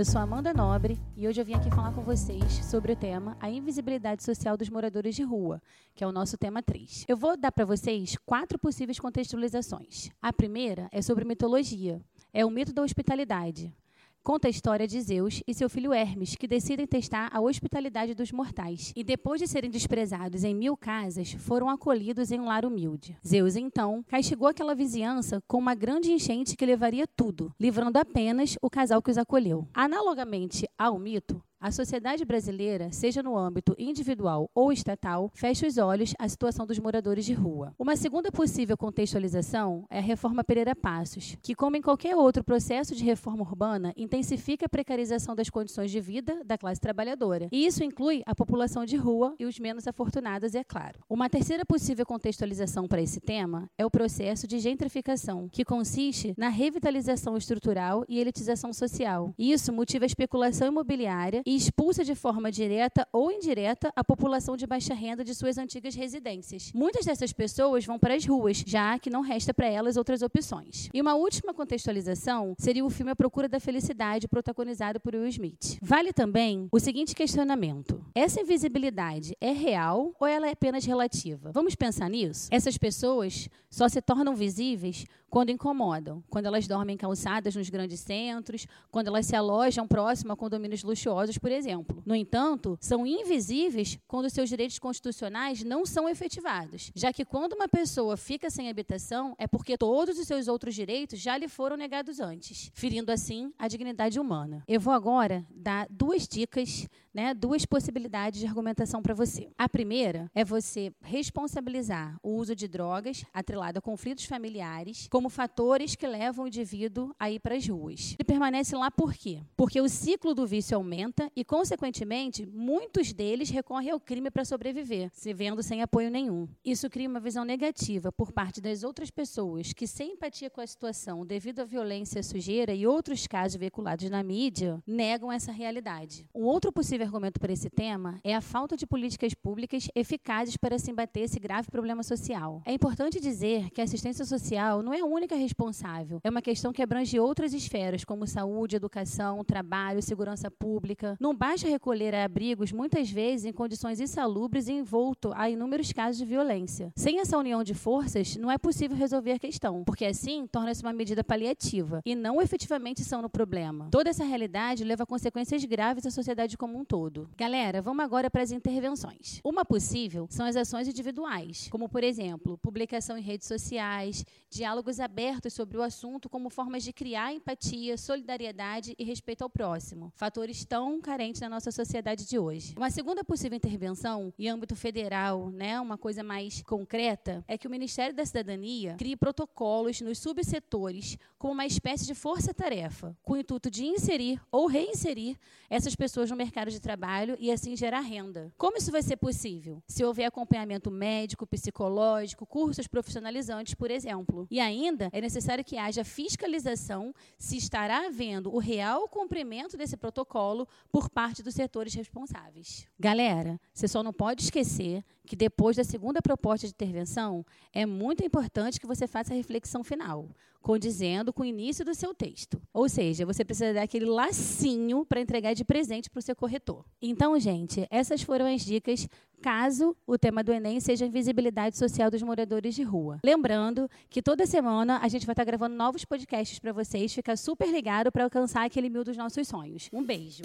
Eu sou Amanda Nobre e hoje eu vim aqui falar com vocês sobre o tema A Invisibilidade Social dos Moradores de Rua, que é o nosso tema 3. Eu vou dar para vocês quatro possíveis contextualizações. A primeira é sobre mitologia, é o mito da hospitalidade. Conta a história de Zeus e seu filho Hermes, que decidem testar a hospitalidade dos mortais. E depois de serem desprezados em mil casas, foram acolhidos em um lar humilde. Zeus, então, castigou aquela vizinhança com uma grande enchente que levaria tudo, livrando apenas o casal que os acolheu. Analogamente ao mito, a sociedade brasileira, seja no âmbito individual ou estatal, fecha os olhos à situação dos moradores de rua. Uma segunda possível contextualização é a reforma Pereira Passos, que, como em qualquer outro processo de reforma urbana, intensifica a precarização das condições de vida da classe trabalhadora. E isso inclui a população de rua e os menos afortunados, é claro. Uma terceira possível contextualização para esse tema é o processo de gentrificação, que consiste na revitalização estrutural e elitização social. Isso motiva a especulação imobiliária e expulsa de forma direta ou indireta a população de baixa renda de suas antigas residências. Muitas dessas pessoas vão para as ruas, já que não resta para elas outras opções. E uma última contextualização seria o filme A Procura da Felicidade, protagonizado por Will Smith. Vale também o seguinte questionamento: essa invisibilidade é real ou ela é apenas relativa? Vamos pensar nisso? Essas pessoas só se tornam visíveis quando incomodam, quando elas dormem calçadas nos grandes centros, quando elas se alojam próximo a condomínios luxuosos, por exemplo. No entanto, são invisíveis quando seus direitos constitucionais não são efetivados, já que quando uma pessoa fica sem habitação é porque todos os seus outros direitos já lhe foram negados antes, ferindo assim a dignidade humana. Eu vou agora dar duas dicas, né, duas possibilidades de argumentação para você. A primeira é você responsabilizar o uso de drogas atrelado a conflitos familiares como fatores que levam o indivíduo a ir para as ruas. Ele permanece lá por quê? Porque o ciclo do vício aumenta e, consequentemente, muitos deles recorrem ao crime para sobreviver, se vendo sem apoio nenhum. Isso cria uma visão negativa por parte das outras pessoas que, sem empatia com a situação devido à violência, sujeira e outros casos veiculados na mídia, negam essa realidade. Um outro possível argumento para esse tema é a falta de políticas públicas eficazes para se embater esse grave problema social. É importante dizer que a assistência social não é a única responsável. É uma questão que abrange outras esferas, como saúde, educação, trabalho, segurança pública. Não basta recolher abrigos, muitas vezes em condições insalubres e envolto a inúmeros casos de violência. Sem essa união de forças, não é possível resolver a questão, porque assim torna-se uma medida paliativa e não efetivamente são no problema. Toda essa realidade leva a consequências graves à sociedade como um todo. Galera, vamos agora para as intervenções. Uma possível são as ações individuais, como por exemplo, publicação em redes sociais, diálogos abertos sobre o assunto como formas de criar empatia, solidariedade e respeito ao próximo, fatores tão carentes na nossa sociedade de hoje. Uma segunda possível intervenção, em âmbito federal, né, uma coisa mais concreta, é que o Ministério da Cidadania crie protocolos nos subsetores como uma espécie de força-tarefa, com o intuito de inserir ou reinserir essas pessoas no mercado de trabalho e assim gerar renda. Como isso vai ser possível? Se houver acompanhamento médico, psicológico, cursos profissionalizantes, por exemplo. E ainda ainda, é necessário que haja fiscalização se estará havendo o real cumprimento desse protocolo por parte dos setores responsáveis. Galera, você só não pode esquecer que depois da segunda proposta de intervenção, é muito importante que você faça a reflexão final, condizendo com o início do seu texto. Ou seja, você precisa dar aquele lacinho para entregar de presente para o seu corretor. Então, gente, essas foram as dicas caso o tema do Enem seja a invisibilidade social dos moradores de rua. Lembrando que toda semana a gente vai estar gravando novos podcasts para vocês. Fica super ligado para alcançar aquele mil dos nossos sonhos. Um beijo.